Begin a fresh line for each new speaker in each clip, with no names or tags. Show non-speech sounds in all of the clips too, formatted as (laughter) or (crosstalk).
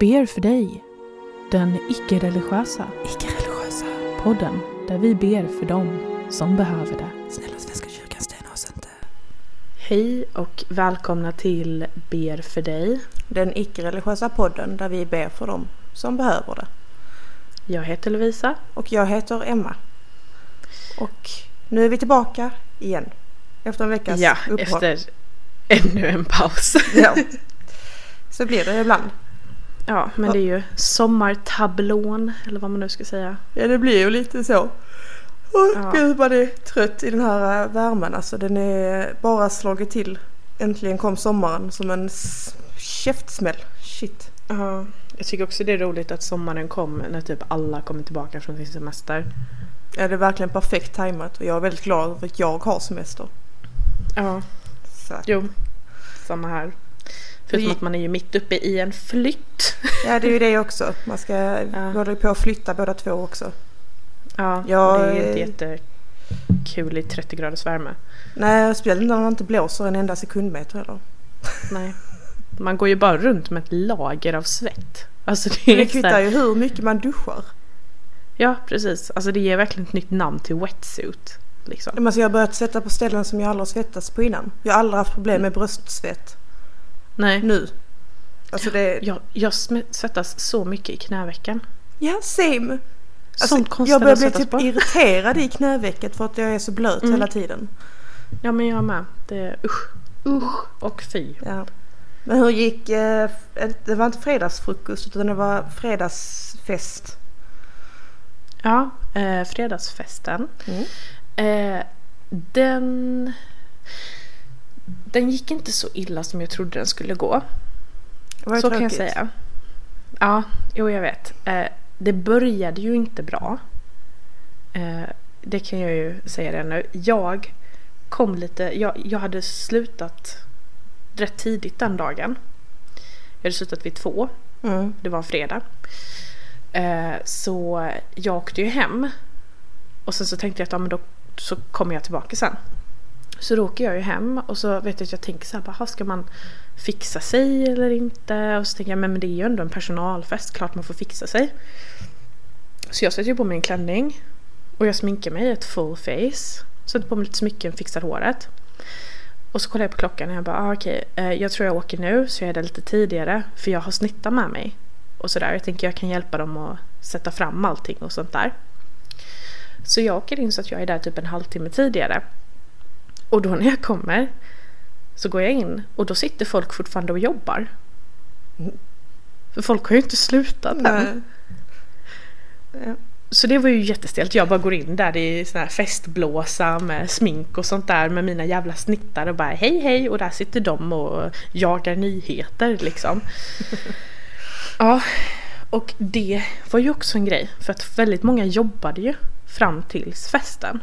ber för dig. Den icke-religiösa
Icke-religiösa.
podden där vi ber för dem som behöver det.
Snälla Svenska kyrkan, stäna oss inte.
Hej och välkomna till Ber för dig.
Den icke-religiösa podden där vi ber för dem som behöver det.
Jag heter Lovisa.
Och jag heter Emma. Och nu är vi tillbaka igen. Efter en veckas
Ja,
uppehåll.
efter ännu en paus.
Ja. (laughs) Så blir det ibland.
Ja, men det är ju sommartablån eller vad man nu ska säga.
Ja, det blir ju lite så. Åh
Ja.
gud vad det är trött i den här äh, värmen. Alltså den är bara slagit till. Äntligen kom sommaren som en käftsmäll. Shit.
Ja, jag tycker också det är roligt att sommaren kom när typ alla kommer tillbaka från sin semester.
Ja, det är verkligen perfekt tajmat och jag är väldigt glad över att jag har semester.
Ja,
Så.
jo. Samma här. Förutom att man är ju mitt uppe i en flytt. (laughs)
Ja, det är ju det också. Man ska
Ja.
hålla på att flytta båda två också.
Ja,
Ja,
det är ju inte jättekul i 30 graders värme.
Nej, speciellt när det inte blåser en enda sekundmeter heller.
Nej. Man går ju bara runt med ett lager av svett. Alltså det är
Det kvittar ju hur mycket man duschar.
Ja, precis. Alltså det ger verkligen ett nytt namn till wetsuit. Liksom.
Alltså jag har börjat svetta på ställen som jag aldrig har svettats på innan. Jag har aldrig haft problem med bröstsvett.
Nej,
Nu. Alltså det...
jag, jag svettas så mycket i knävecken.
Ja, same. Alltså,
Sånt konstigt
jag börjar
att
bli typ
på.
irriterad i knävecket för att jag är så blöt
Mm.
hela tiden.
Ja, men jag med. Det är usch. Usch och fy.
Ja. Men hur gick... Eh, det var inte fredagsfrukost utan det var fredagsfest.
Ja, eh, fredagsfesten.
Mm.
Eh, den... Den gick inte så illa som jag trodde den skulle gå.
Det var ju
Så kan jag
tråkigt.
säga. Ja, jo jag vet. Eh, det började ju inte bra. Eh, det kan jag ju säga redan nu. Jag kom lite, jag, jag hade slutat rätt tidigt den dagen. Jag hade slutat vid två,
Mm.
det var en fredag. Eh, så jag åkte ju hem. Och sen så tänkte jag att ja, men då så kommer jag tillbaka sen. Så då åker jag ju hem och så vet jag att jag tänker så här, bara, ska man fixa sig eller inte? Och så tänker jag, men det är ju ändå en personalfest, klart man får fixa sig. Så jag sätter ju på mig en klänning och jag sminkar mig ett full face. Sätter på mig lite smycken, fixar håret. Och så kollar jag på klockan och jag bara, ah, okej, okay, jag tror jag åker nu så jag är där lite tidigare för jag har snittar med mig. Och sådär, jag tänker jag kan hjälpa dem att sätta fram allting och sånt där. Så jag åker in så att jag är där typ en halvtimme tidigare. Och då när jag kommer så går jag in och då sitter folk fortfarande och jobbar. För folk har ju inte slutat än.
Nej. Ja.
Så det var ju jättestelt. Jag bara går in där i sån här festblåsa med smink och sånt där med mina jävla snittar och bara hej hej och där sitter de och jagar nyheter liksom. (laughs) ja, och det var ju också en grej för att väldigt många jobbade ju fram tills festen.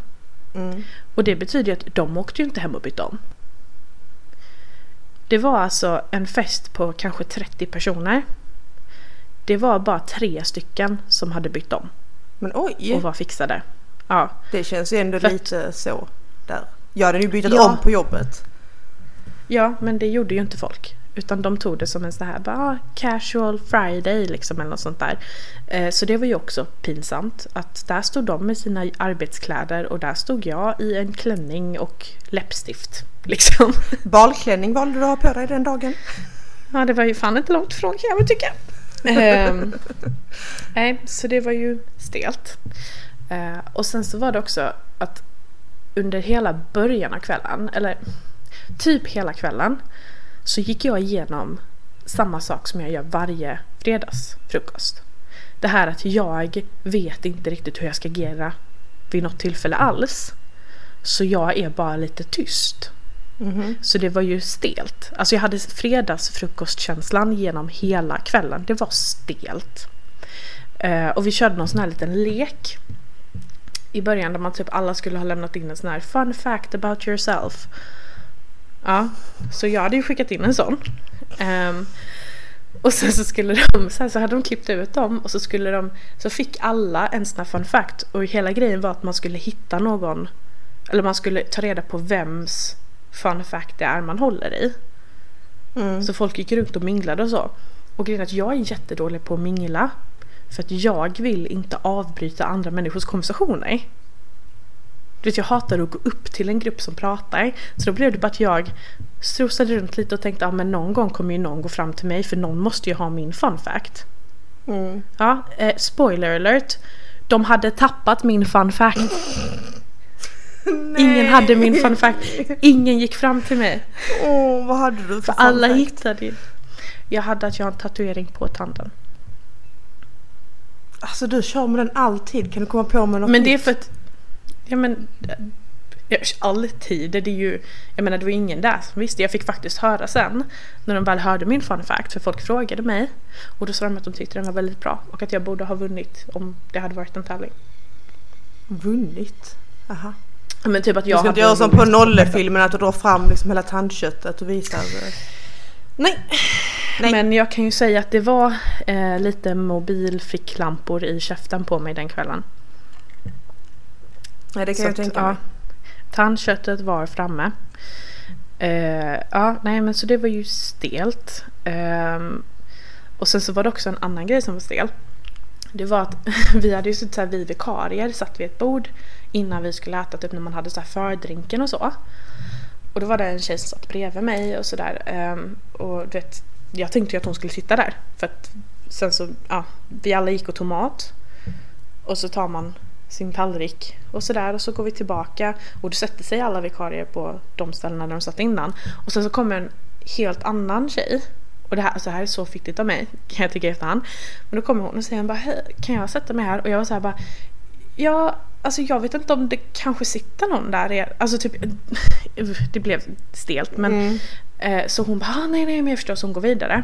Mm.
Och det betyder ju att de åkte ju inte hem och bytte om. Det var alltså en fest på kanske 30 personer. Det var bara tre stycken som hade bytt om
Men oj,
och var fixade. Ja,
det känns ju ändå
För
lite så där. Jag hade ju bytt
Ja.
om på jobbet.
ja men det gjorde ju inte folk. Utan de tog det som en sån här bara, ah, casual friday liksom eller något sånt där. Eh, så det var ju också pinsamt att där stod de med sina arbetskläder och där stod jag i en klänning och läppstift. (laughs) Liksom.
Balklänning valde du att ha på dig den dagen.
Ja det var ju fan inte långt ifrån kan jag väl tycka. Ehm, (laughs) nej, så det var ju stelt. Eh, och sen så var det också att under hela början av kvällen, eller typ hela kvällen, så gick jag igenom samma sak som jag gör varje fredagsfrukost. Det här att jag vet inte riktigt hur jag ska agera vid något tillfälle alls. Så jag är bara lite tyst.
Mhm.
Så det var ju stelt. Alltså jag hade fredagsfrukostkänslan genom hela kvällen. Det var stelt. Eh, och vi körde någon sån här liten lek. I början där man typ alla skulle ha lämnat in en sån här fun fact about yourself. Ja, så jag hade ju skickat in en sån. Ehm, och sen så skulle de, (laughs) sen så hade de klippt ut dem och så skulle de, så fick alla en sån här fun fact och hela grejen var att man skulle hitta någon, eller man skulle ta reda på vems fun fact det är man håller i.
Mm.
Så folk gick runt och minglade och så. Och grejen är att jag är jättedålig på att mingla. För att jag vill inte avbryta andra människors konversationer. Du vet, jag hatar att gå upp till en grupp som pratar. Så då blev det bara att jag strosade runt lite och tänkte att ah, men någon gång kommer ju någon gå fram till mig för någon måste ju ha min fun fact.
Mm.
Ja, eh, spoiler alert. De hade tappat min fun fact. (laughs) Ingen hade min fun fact. Ingen gick fram till mig.
Åh, vad hade du för
För
fun
alla
fact?
hittade ju. Jag hade att jag har en tatuering på tanden.
Alltså du kör med den alltid. Kan du komma på med något
Men det är för att... Ja men... Alltid. Det är ju... Jag menar det var ingen där som visste. Jag fick faktiskt höra sen. När de väl hörde min fun fact. För folk frågade mig. Och då sa de att de tyckte den var väldigt bra. Och att jag borde ha vunnit om det hade varit en tävling.
Vunnit? Aha.
Men typ att
Du
jag
ska inte göra som på. Nolle-filmen att du drar fram liksom hela tandköttet och visar.
Nej.
Nej.
Men jag kan ju säga att det var eh, lite mobilficklampor i käften på mig den kvällen.
Nej det kan
Så
jag tänka
ja,
mig.
Tandköttet var framme. Eh, ja, nej men så det var ju stelt. Ehm, och sen så var det också en annan grej som var stel. Det var att (laughs) vi hade ju suttit så här, vi vikarier satt vid ett bord innan vi skulle äta, typ när man hade så här fördrinken och så. Och då var det en tjej som satt bredvid mig och sådär. Ehm, och du vet, jag tänkte ju att hon skulle sitta där. För att sen så, ja, vi alla gick och tog mat. Och så tar man sin tallrik och sådär och så går vi tillbaka och då sätter sig alla vikarier på de ställena där de satt innan. Och sen så kommer en helt annan tjej. Och det här, alltså det här är så fittigt av mig kan jag tycka i efterhand. Men då kommer hon och säger bara hej kan jag sätta mig här? Och jag var så här bara Ja, alltså jag vet inte om det kanske sitter någon där. Alltså typ, (laughs) det blev stelt men
Mm.
Eh, Så hon bara, ah, nej nej men jag förstår så hon går vidare.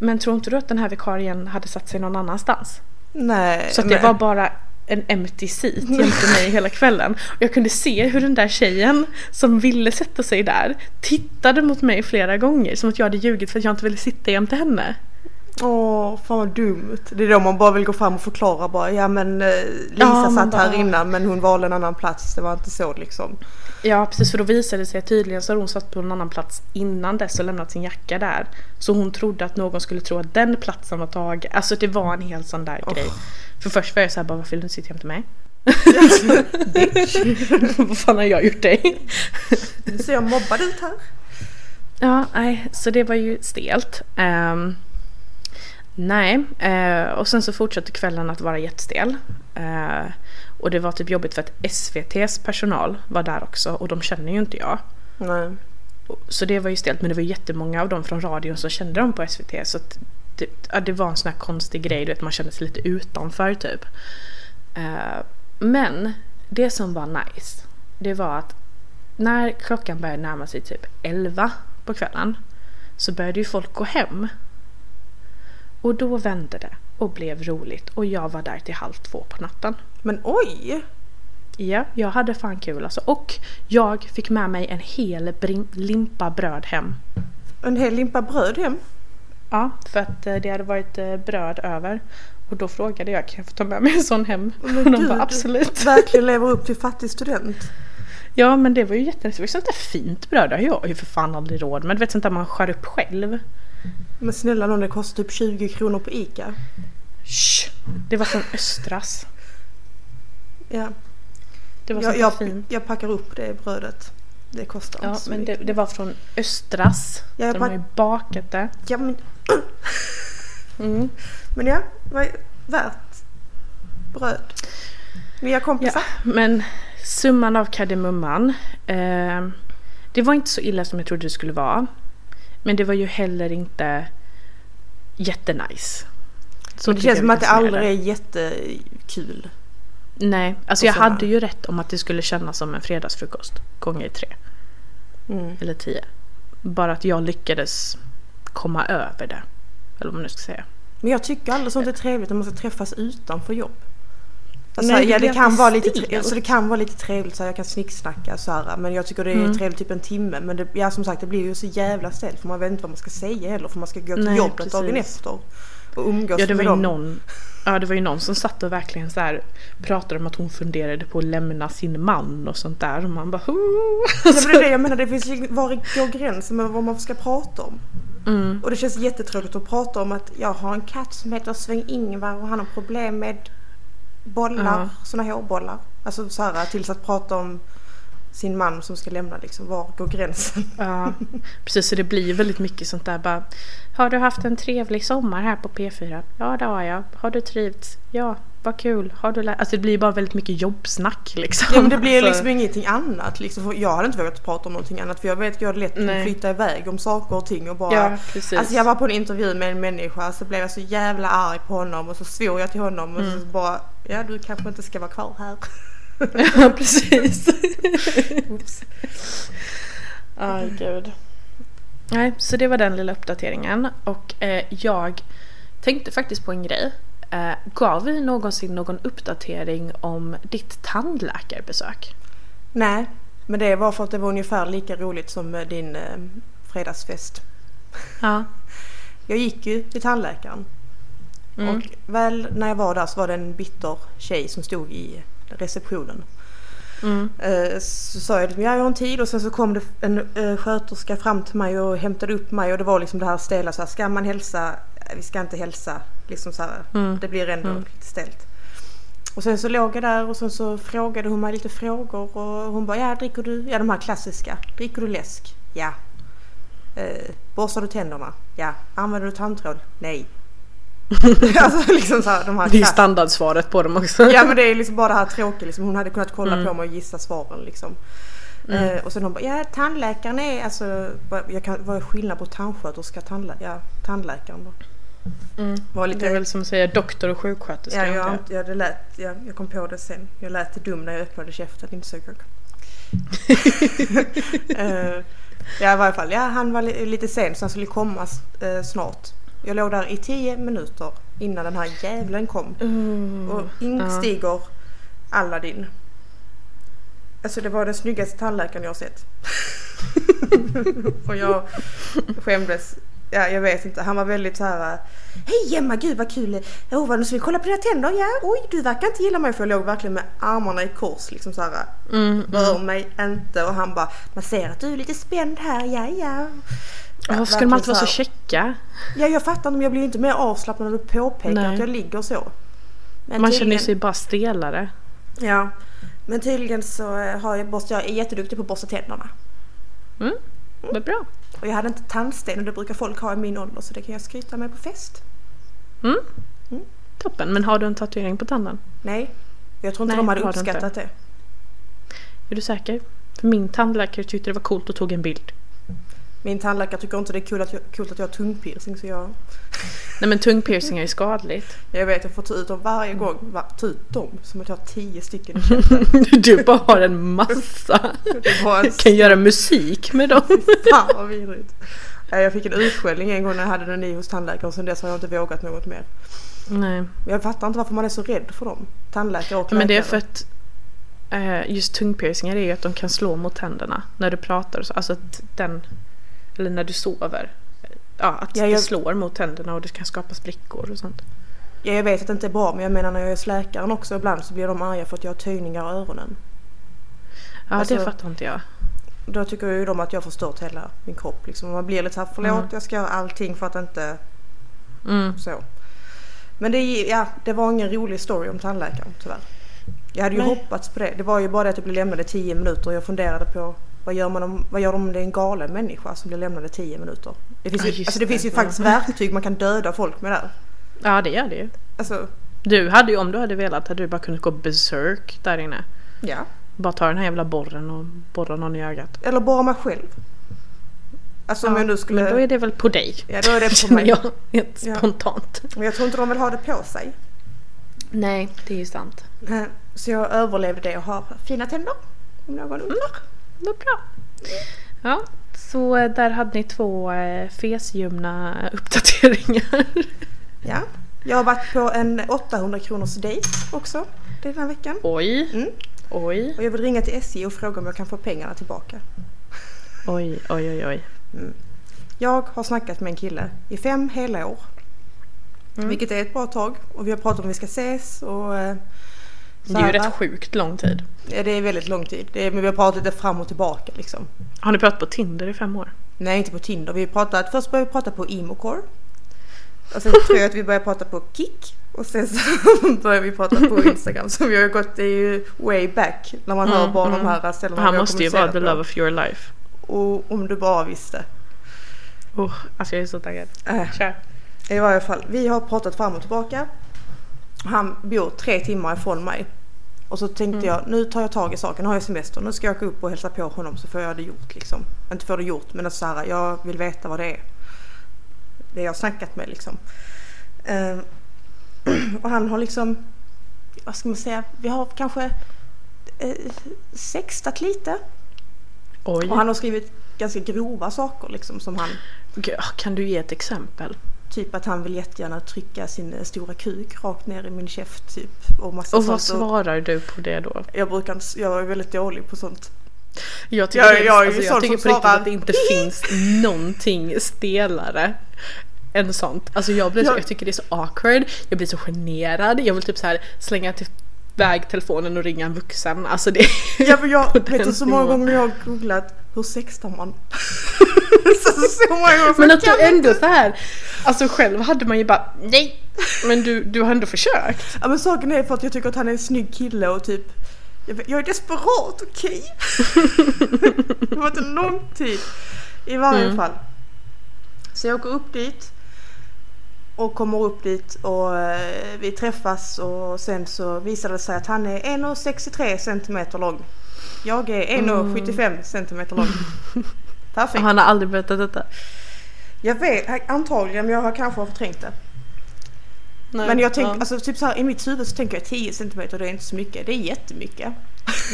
Men tror inte du att den här vikarien hade satt sig någon annanstans?
Nej.
Så det
men-
var bara en empty seat jämte mig hela kvällen. Och jag kunde se hur den där tjejen som ville sätta sig där tittade mot mig flera gånger som att jag hade ljugit för att jag inte ville sitta jämte henne.
Åh, fan vad dumt. Det är då man bara vill gå fram och förklara bara. Ja men eh, Lisa
Ja,
satt här
bara-
innan men hon valde en annan plats. Det var inte så liksom.
Ja precis för då visade det sig att tydligen så hade hon satt på en annan plats innan dess och lämnat sin jacka där. Så hon trodde att någon skulle tro att den platsen var tagen. Alltså det var en hel sån där grej. För först var jag såhär bara varför vill du inte sitta jämte mig? (laughs) Vad fan har jag gjort dig?
Ser jag mobbad ut här.
Ja, nej, så det var ju stelt. Ehm, nej, eh, och sen så fortsatte kvällen att vara jättestel. Eh, och det var typ jobbigt för att SVTs personal var där också och de känner ju inte jag.
Nej.
Så det var ju stelt men det var jättemånga av dem från radion som kände dem på SVT så att det, ja, det var en sån här konstig grej, du vet man kände sig lite utanför typ. Eh, men det som var nice, det var att när klockan började närma sig typ 11 på kvällen så började ju folk gå hem. Och då vände det och blev roligt och jag var där till halv två på natten.
Men oj!
Ja, jag hade fan kul alltså. Och jag fick med mig en hel limpa bröd hem.
En hel limpa bröd hem.
Ja, för att eh, det hade varit eh, bröd över. Och då frågade jag, kan jag få ta med mig en sån hem?
Men
och de
gud,
bara absolut.
Verkligen lever upp till fattig student.
Ja men det var ju jättenice. Det var sånt där fint bröd. Det har jag ju för fan aldrig råd med. Du vet sånt där man skär upp själv.
Men snälla någon det kostar typ 20 kronor på ICA.
Shh. Det var från Östras.
Ja.
Det var
Jag,
så
jag,
fint.
jag packar upp det brödet. Det kostar
Ja
inte så
men det,
mycket.
det var från Östras.
Ja, jag
De har ju bakat det.
Ja men, (laughs)
Mm.
men ja, vad är värt bröd. Nya kompisar.
Men summan av kardemumman. Eh, det var inte så illa som jag trodde det skulle vara. Men det var ju heller inte jättenice. Så
Men det känns som att det aldrig är jättekul.
Nej, alltså jag hade ju rätt om att det skulle kännas som en fredagsfrukost gånger tre.
Mm.
Eller tio. Bara att jag lyckades komma över det. Eller vad man nu ska säga.
Men jag tycker aldrig sånt är trevligt när man ska träffas utanför jobb. Alltså,
Nej, det
ja, det kan, vara lite, alltså, det kan vara lite trevligt så här, jag kan snicksnacka så här, men jag tycker det är
Mm.
trevligt typ en timme. Men det, ja, som sagt det blir ju så jävla stelt för man vet inte vad man ska säga heller för man ska gå till
Nej,
jobbet dagen
precis.
efter. Och umgås
Ja, det var
med dem.
någon, ja, det var ju någon som satt och verkligen så här pratade om att hon funderade på att lämna sin man och sånt där. Och man bara.
Ja, men det är det (laughs) jag menar, det finns ju, var går gränsen med vad man ska prata om?
Mm.
Och det känns jättetråkigt att prata om att jag har en katt som heter Sven-Ingvar och han har problem med bollar,
Ja.
såna hårbollar. Alltså så här tills att prata om sin man som ska lämna liksom. Var går gränsen? (laughs)
Ja, precis. Så det blir väldigt mycket sånt där bara. Har du haft en trevlig sommar här på P4? Ja, det har jag. Har du trivts? Ja, vad kul. Har du lä-? Alltså det blir bara väldigt mycket jobbsnack liksom.
Ja men det blir (laughs)
Alltså,
liksom ingenting annat liksom. Jag hade inte vågat prata om någonting annat för jag vet att jag lätt kan
Nej.
flytta iväg om saker och ting och bara
Ja, precis.
Alltså jag var på en intervju med en människa så blev jag så jävla arg på honom och så svor jag till honom och
Mm.
så bara Ja du kanske inte ska vara kvar här. (laughs)
Ja, precis. (laughs)
Oops.
Aj, gud. Nej, så det var den lilla uppdateringen. Och eh, jag tänkte faktiskt på en grej. Eh, gav vi någonsin någon uppdatering om ditt tandläkarbesök?
Nej, men det var för att det var ungefär lika roligt som eh, din eh, fredagsfest.
Ja. (laughs)
Jag gick ju till tandläkaren
Mm.
och väl när jag var där så var det en bitter tjej som stod i receptionen.
Mm.
Eh, Så sa jag ja, jag har en tid och sen så kom det en sköterska fram till mig och hämtade upp mig och det var liksom det här stela så här, ska man hälsa? Vi ska inte hälsa. Liksom så här,
Mm.
det blir ändå
Mm.
lite stelt. Och sen så låg jag där och sen så frågade hon mig lite frågor och hon bara, ja dricker du, ja de här klassiska, dricker du läsk? Ja. Eh, borstar du tänderna? Ja. Använder du tandtråd? Nej. (laughs) alltså liksom så här, de här
Det är standardsvaret på dem också.
Ja men det är liksom bara det här tråkiga liksom. Hon hade kunnat kolla
Mm.
på mig och gissa svaren liksom.
Mm.
Eh, och sen hon bara, ja tandläkaren är alltså, jag kan, vad är skillnad på tandsköterska och tandläkare? Ja, tandläkaren då.
Mm.
Var
Det
lite,
är väl som att säga doktor och sjuksköterska.
ja, jag, ja, det lät, ja, jag kom på det sen. Jag lät det dum när jag öppnade käften, inte så jag. (laughs) eh, ja i varje fall, ja han var li- lite sen så han skulle komma eh, snart. Jag låg där i tio minuter innan den här jävlen kom.
Mm.
Och instiger Aladdin. Alltså det var den snyggaste tandläkaren jag har sett. (laughs) (laughs) och jag skämdes. Ja, jag vet inte. Han var väldigt så här. äh, Hej Emma, gud vad kul. Oh, vad nu ska vi kolla på dina tänder? Ja, oj, du verkar inte gilla mig. För jag låg verkligen med armarna i kors liksom så här.
Mm,
Rör
mm.
mig inte. Och han bara, man ser att du är lite spänd här. Ja, ja.
Ja, ska de alltid vara så käcka?
Ja, jag fattar inte men jag blir inte mer avslappnad när du påpekar
Nej.
att jag ligger så. Men
Man känner
tydligen-
sig bara stelare.
Ja, men tydligen så eh, har jag borst, jag är jätteduktig på att borsta tänderna.
Mm. Vad bra.
Och jag hade inte tandsten och det brukar folk ha i min ålder så det kan jag skryta med på fest.
Mm.
Mm.
Toppen. Men har du en tatuering på tanden?
Nej, jag tror inte
Nej,
de hade uppskattat det.
Är du säker? För min tandläkare tyckte det var coolt och tog en bild.
Min tandläkare tycker inte det är kul att jag, kul att jag har tungpiercing så jag,
Nej men tungpiercing är skadligt.
jag vet jag får ta ut dem varje gång. Va, ta ut dem som att jag har tio stycken i (laughs)
Du bara har en massa.
Bara en
kan göra musik med dem.
Fan vad vidrigt. Jag fick en utskällning en gång när jag hade den i hos tandläkaren och sen dess har jag inte vågat något mer.
Nej.
Jag fattar inte varför man är så rädd för dem. Tandläkare och
Men det är
läkare.
för att eh, just tungpiercingar är ju att de kan slå mot tänderna när du pratar. Alltså att den, eller när du sover. Ja, att
Ja,
det
jag-
slår mot tänderna och det kan skapa sprickor och sånt.
Ja, jag vet att det inte är bra men jag menar när jag är hos läkaren också ibland så blir de arga för att jag har töjningar i öronen.
Ja,
Alltså-
det fattar inte jag.
Då tycker ju de att jag har förstört hela min kropp. Liksom. Man blir lite såhär, förlåt
Mm.
jag ska göra allting för att inte
Mm.
så. Men det, ja, det var ingen rolig story om tandläkaren tyvärr. Jag hade ju
Nej.
hoppats på det. Det var ju bara det att jag blev lämnad i 10 minuter och jag funderade på vad gör, man om, vad gör de om det är en galen människa som blir lämnad i 10 minuter? Det finns
Ja,
ju,
just
alltså det
det.
finns ju faktiskt verktyg man kan döda folk med där.
Ja, det gör det ju.
Alltså,
Du hade ju, om du hade velat, hade du bara kunnat gå berserk där inne.
ja.
Bara ta den här jävla borren och borra någon i ögat.
Eller bara mig själv. Alltså om
Ja,
jag nu skulle...
Men då är det väl på dig.
Ja då är det på (laughs) mig.
jag helt
Ja.
spontant.
Men jag tror inte de vill ha det på sig.
Nej, det är ju sant.
Så jag överlevde det och har fina tänder. Om någon undrar.
Vad bra. Ja, så där hade ni två eh, fesljumna uppdateringar. (laughs)
Ja. Jag har varit på en 800 kronors dejt också den här veckan.
Oj,
Mm.
oj,
Och jag vill ringa till SJ och fråga om jag kan få pengarna tillbaka.
oj, oj, oj, oj.
Jag har snackat med en kille i fem hela år.
Mm.
Vilket är ett bra tag. Och vi har pratat om att vi ska ses och eh,
Det är ju
här,
rätt sjukt lång tid.
Ja, det är väldigt lång tid. Det är, men vi har pratat lite fram och tillbaka liksom.
Har ni pratat på Tinder i fem år?
Nej, inte på Tinder. Vi pratat, först började vi prata på Emocore. Och sen tror jag att vi började prata på Kik. Och sen så (laughs) började vi prata på Instagram. Så vi har gått, det är ju way back. När man hör
Mm,
bara
mm.
de här ställena
Han
vi har
måste ju vara the love of your life.
Och om du bara visste.
Oh, alltså jag är så taggad.
Äh.
Kör.
I varje fall, vi har pratat fram och tillbaka. Han bor tre timmar ifrån mig. Och så tänkte
Mm.
jag, nu tar jag tag i saken, nu har jag semester, nu ska jag åka upp och hälsa på honom så får jag det gjort liksom. Inte få det gjort men så här, jag vill veta vad det är. Det jag har snackat med liksom. Ehm, (clears throat) och han har liksom, vad ska man säga, vi har kanske eh, sextat lite.
Oj.
Och han har skrivit ganska grova saker liksom som han
kan du ge ett exempel?
Typ att han vill jättegärna trycka sin eh, stora kuk rakt ner i min käft typ. Och massa
Och vad
sånt.
svarar du på det då?
Jag brukar inte, jag är väldigt dålig på sånt.
Jag tycker,
Jag- jag
alltså, jag tycker på riktigt att det inte finns någonting stelare än sånt. Alltså jag, blir så,
Jag-
tycker det är så awkward, jag blir så generad, jag vill typ så här slänga till väg telefonen och ringa en vuxen. Alltså det
Ja men jag (laughs) vet du så många gånger jag har googlat hur sextar man? (laughs) (laughs) så, så många gånger.
Men att du ändå så här, alltså själv hade man ju bara nej. Men du, du har ändå försökt.
Ja men saken är för att jag tycker att han är en snygg kille och typ jag, jag är desperat, okej? (laughs) det var inte lång tid. I varje
Mm.
fall. Så jag åker upp dit. Och kommer upp dit och eh, vi träffas och sen så visar det sig att han är 1,63 centimeter lång. Jag är 1,75 centimeter lång. (laughs) Perfekt.
Han har aldrig berättat detta.
Jag vet, antagligen men jag har kanske förträngt det.
Nej,
Men jag tänker,
ja.
alltså typ så här, i mitt huvud så tänker jag 10 centimeter det är inte så mycket. Det är jättemycket.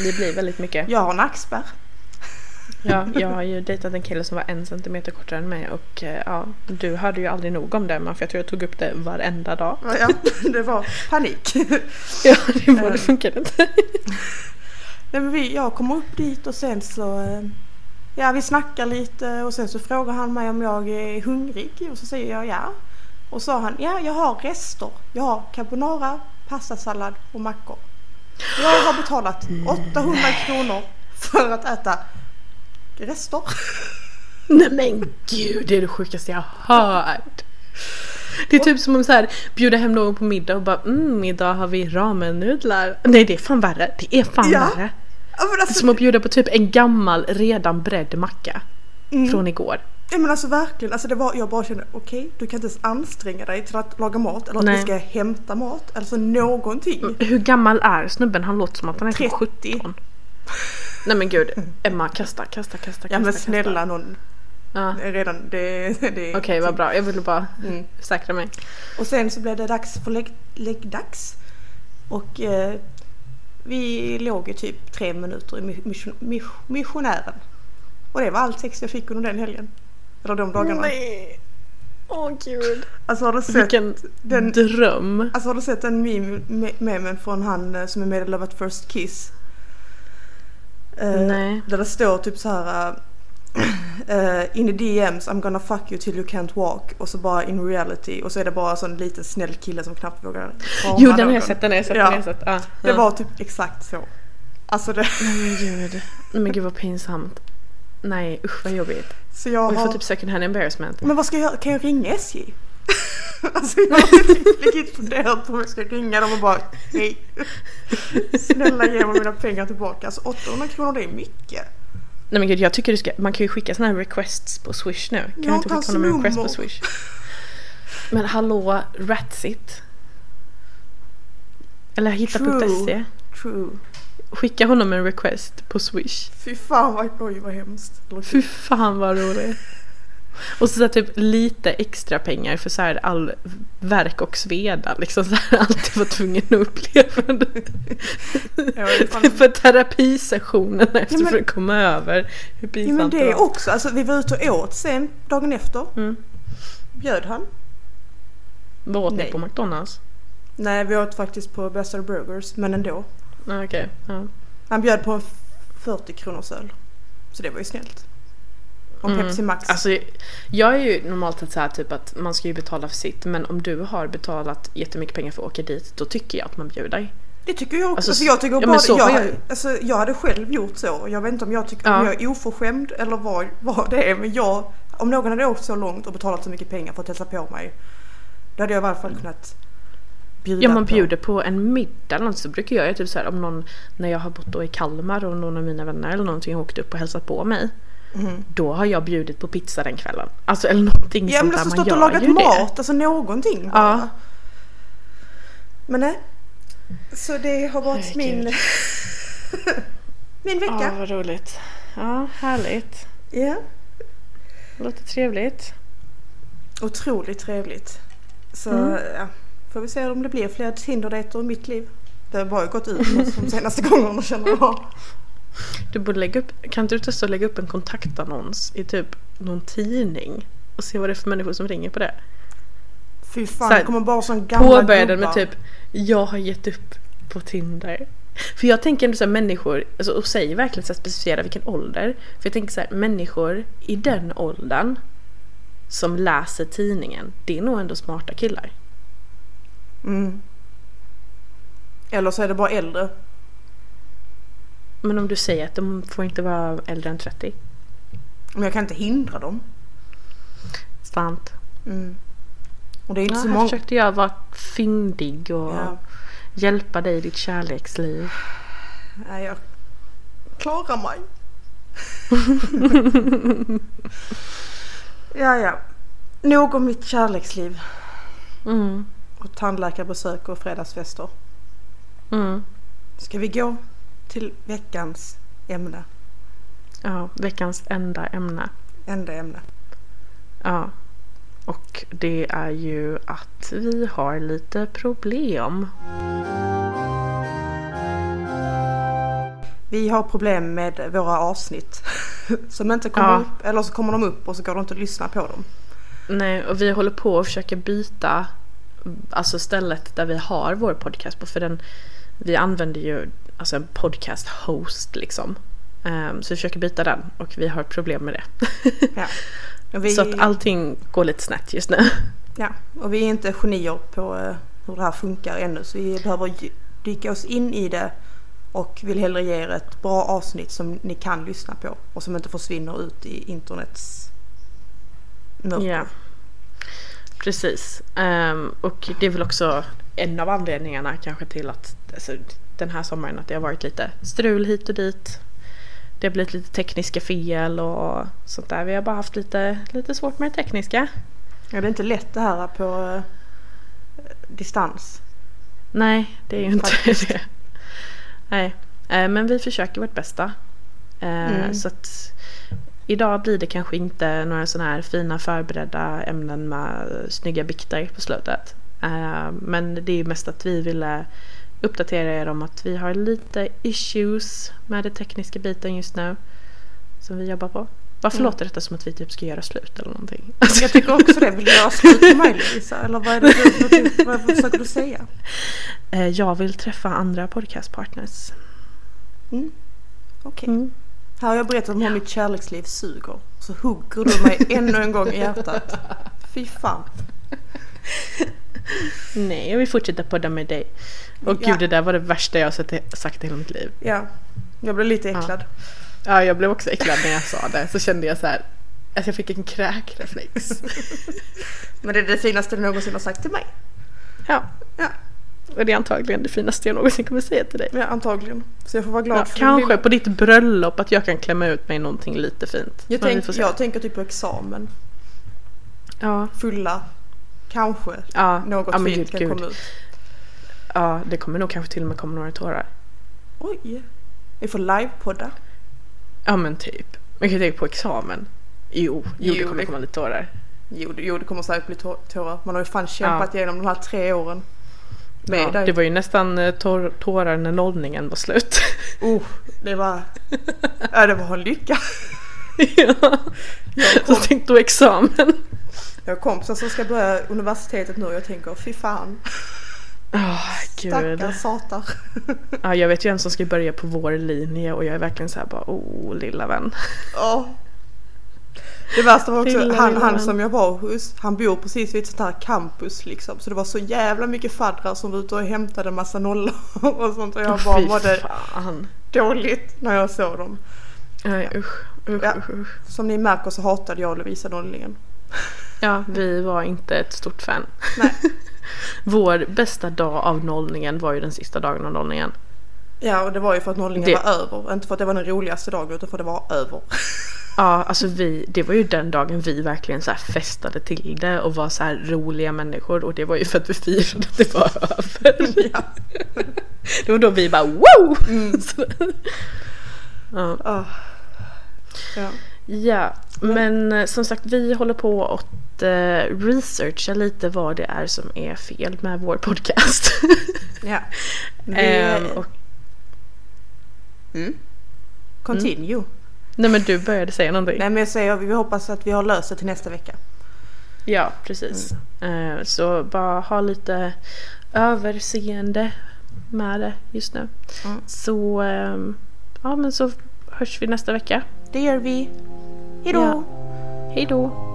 Det blir väldigt mycket.
Jag har nackspärr.
Ja, jag har ju dejtat en kille som var en centimeter kortare än mig och eh, ja, du hörde ju aldrig nog om det men för jag tror jag tog upp det varenda dag.
Ja, det var panik. (laughs)
Ja, det, var, det funkade inte.
Nej, men vi, jag kommer upp dit och sen så eh, Ja vi snackar lite och sen så frågar han mig om jag är hungrig och så säger jag ja. Och så sa han ja jag har rester. Jag har carbonara, pastasallad och mackor. Jag har betalat 800 kronor för att äta rester.
Nej men gud, det är det sjukaste jag har hört. Det är typ som om så här bjuda hem någon på middag och bara mm, idag har vi ramennudlar. Nej det är fan värre. Det är fan
Ja.
värre.
Men alltså,
som att bjuda på typ en gammal redan bredd macka.
Mm.
Från igår.
Ja men alltså verkligen, alltså det var, jag bara kände okej du kan inte ens anstränga dig till att laga mat eller att
Nej.
vi ska hämta mat. Alltså någonting.
Hur gammal är snubben? Han låter som att han är typ
30.
17. Nej men gud, Emma kasta, kasta, kasta, kasta.
Ja men
kasta.
snälla någon,
Ja.
redan det, det
Okej vad bra, jag ville bara
Mm.
säkra mig.
Och sen så blev det dags för lägg, läggdags. Och eh, vi låg i typ tre minuter i mission, mission, missionären. Och det var allt sex jag fick under den helgen. Eller de dagarna.
Nej. Åh gud.
Alltså har du sett
Vilken
den,
dröm.
alltså har du sett den meme- me- memen från han eh, som är med i Love at first kiss? Eh,
Nej.
Där det står typ så här (laughs) eh, In the DMs I'm gonna fuck you till you can't walk och så bara in reality och så är det bara sån liten snäll kille som knappt vågar krama
Jo den har jag sett, den har jag sett,
Ja.
den har jag sett. Ja.
Det
ja.
var typ exakt så. Alltså det,
Nej men gud. Nej men gud vad pinsamt. Nej usch vad jobbigt.
så jag
Och vi
har...
får typ second hand embarrassment.
Men vad ska jag göra? Kan jag ringa SJ? (laughs) alltså jag har legit funderat på om jag ska ringa dem och bara hej. (laughs) Snälla ge mig mina pengar tillbaka. Alltså 800 kronor det är mycket.
Nej men gud jag tycker du ska, man kan ju skicka såna här requests på swish nu. Kan
Jag
du inte skicka honom en request på swish? Men hallå, Ratsit. Eller hitta.se.
True.
Skicka honom en request på swish.
Fy fan vad, oj vad hemskt.
Fy fan vad roligt. Och så, så här, typ lite extra pengar för så här all verk och sveda liksom (laughs) så här alltid var tvungen att uppleva det. (laughs)
Ja, det
För terapisessionen efter
men-
för att komma över hur
Ja
pinsamt
men det
var.
också. Alltså vi var ute och åt sen dagen efter.
Mm.
Bjöd han?
Vad åt ni
Nej.
på McDonalds?
Nej vi åt faktiskt på Bästa Burgers men ändå.
Ah, Okej, ja.
Han bjöd på en 40 kronors öl. Så det var ju snällt. Och
Mm.
Pepsi Max.
Alltså, jag är ju normalt sett så här typ att man ska ju betala för sitt men om du har betalat jättemycket pengar för att åka dit då tycker jag att man bjuder.
Det tycker jag också.
Alltså,
Alltså, jag tycker
ja,
bara,
så
jag,
jag-
alltså, jag hade själv gjort så. Jag vet inte om jag tycker
Ja.
om jag är oförskämd eller vad, vad det är. Men jag, om någon hade åkt så långt och betalat så mycket pengar för att hälsa på mig. Då hade jag i alla fall kunnat bjuda
Ja man
på.
bjuder på en middag eller något så brukar jag göra typ så här om någon när jag har bott då i Kalmar och någon av mina vänner eller någonting har åkt upp och hälsat på mig. Då har jag bjudit på pizza den kvällen. Alltså eller någonting
Ja
sånt
men
där.
alltså
Man
stått och lagat
ju det.
mat, alltså någonting bara.
Ja.
Men nej. Så det har varit min, (laughs) min
Ja
vecka.
vad roligt. Ja härligt.
Ja.
Låter trevligt.
Otroligt trevligt. Så
Mm.
ja, får vi se om det blir fler Tinder-dejter i mitt liv. Det har bara gått ut de senaste gångerna känner jag.
Du borde lägga upp, kan inte du testa att lägga upp en kontaktannons i typ någon tidning? Och se vad det är för människor som ringer på det.
Fy
Så
fan,
här,
det kommer bara sån gamla
Påbörja den med
gubbar.
typ Jag har gett upp på Tinder. (laughs) För jag tänker ändå så här människor, alltså, och säger verkligen så här specificera vilken ålder. För jag tänker så här, människor i den åldern som läser tidningen, det är nog ändå smarta killar.
Mm. Eller så är det bara äldre.
Men om du säger att de får inte vara äldre än 30.
Men jag kan inte hindra dem.
Sant.
Mm. Och det är inte
Ja,
så många...
försökte jag vara fyndig och
Ja.
hjälpa dig i ditt kärleksliv.
Nej, jag klarar mig. (laughs) ja, ja. Nog om mitt kärleksliv
Mm.
och tandläkarbesök och fredagsfester.
Mm.
Ska vi gå till veckans ämne?
Ja, veckans enda ämne.
Enda ämne.
Ja. Och det är ju att vi har lite problem.
Vi har problem med våra avsnitt (laughs) som inte kommer
Ja.
upp. Eller så kommer de upp och så går det inte att lyssna på dem.
Nej, och vi håller på att försöka byta alltså stället där vi har vår podcast på. För den, vi använder ju alltså en podcast host liksom. Ehm, så vi försöker byta den och vi har problem med det. (laughs)
Ja. Vi,
Så att allting går lite snett just nu.
ja. och vi är inte genier på eh, hur det här funkar ännu så vi behöver dy- dyka oss in i det och vill hellre ge er ett bra avsnitt som ni kan lyssna på och som inte försvinner ut i internets mörker.
Ja. Precis. Ehm, och det är väl också en av anledningarna kanske till att alltså, den här sommaren att det har varit lite strul hit och dit. Det har blivit lite tekniska fel och sånt där. Vi har bara haft lite, lite svårt med det tekniska.
Ja, det är inte lätt det här på eh, distans.
Nej, det är ju inte
Faktiskt. (laughs)
det. Nej, eh, men vi försöker vårt bästa. Eh,
Mm.
Så att idag blir det kanske inte några sådana här fina förberedda ämnen med snygga bikter på slutet. Eh, Men det är mest att vi ville uppdatera er om att vi har lite issues med den tekniska biten just nu. Som vi jobbar på. Varför
Mm.
låter detta som att vi typ ska göra slut eller någonting?
Jag tycker också det. Vill du göra slut med mig Lovisa? Eller vad, är det vad, vad försöker du säga? (laughs)
Eh, Jag vill träffa andra podcastpartners.
Mm. Okej.
Mm.
Här har jag berättat om hur mitt kärleksliv suger. Så hugger du mig ännu en gång i hjärtat. Fy fan.
Nej, jag vill fortsätta podda med dig. Och
Ja.
gud, det där var det värsta jag har sagt i hela mitt liv.
Ja, jag blev lite äcklad.
Ja, jag blev också äcklad när jag sa det. Så kände jag så här, att jag fick en kräkreflex. (laughs)
Men det är det finaste du någonsin har sagt till mig.
Ja,
Ja,
och det är antagligen det finaste jag någonsin kommer säga till dig.
ja antagligen. Så jag får vara glad
Ja,
för
kanske
det.
på ditt bröllop att jag kan klämma ut mig någonting lite fint.
Jag, tänk, jag tänker typ på examen.
Ja,
Fulla. Kanske.
ja,
Något
ja,
fint kan
gud.
komma ut.
Ja, det kommer nog kanske till och med komma några tårar.
Oj. Vi får livepodda.
Ja men typ. Men kan tänka på examen? Jo, jo, det
Jo,
kommer
det-
komma lite tårar.
Jo, det- jo, det kommer säkert bli tå- tårar. Man har ju fan kämpat igenom de här tre åren. Med
Ja,
dig.
det var ju nästan eh, tår, tårar när nollningen var slut. (laughs)
Oh, det var... (laughs) Ja, det var en lycka.
ja.
Jag
Så
kom,
tänkte du examen.
jag har kompisar som ska börja universitetet nu och jag tänker fy fan.
Gud.
Stackars satar.
Ja, jag vet ju en som ska börja på vår linje och jag är verkligen så här bara oh lilla vän.
Ja. Det värsta var också han, han som jag var hos, han bor precis vid ett sånt här campus liksom. Så det var så jävla mycket faddrar som var ute och hämtade massa nollor (laughs) och sånt. Och jag bara
Fy
mådde
fan.
dåligt när jag såg dem.
Nej usch. Usch,
Ja.
usch, usch.
Som ni märker så hatade jag Lovisa Nollningen.
Ja, vi var inte ett stort fan.
Nej. (laughs)
Vår bästa dag av nollningen var ju den sista dagen av nollningen.
Ja och det var ju för att nollningen
Det-
var över. Inte för att det var den roligaste dagen utan för att det var över. (laughs)
Ja, alltså vi, det var ju den dagen vi verkligen så festade till det och var så här roliga människor och det var ju för att vi firade att det var över. (laughs)
ja.
Det var då vi bara wow!
Mm. (laughs)
Ja.
Ja.
ja, men eh, som sagt vi håller på att eh, researcha lite vad det är som är fel med vår podcast. (laughs)
ja. Vi,
Ehm, och,
mm. Continue.
Nej men du började säga någonting.
Nej men jag säger vi hoppas att vi har löst det till nästa vecka.
Ja, precis. Eh, Så bara ha lite överseende med det just nu.
Mm.
Så, ehm, ja men så hörs vi nästa vecka.
Det gör vi. Hejdå!
Ja. Hej då!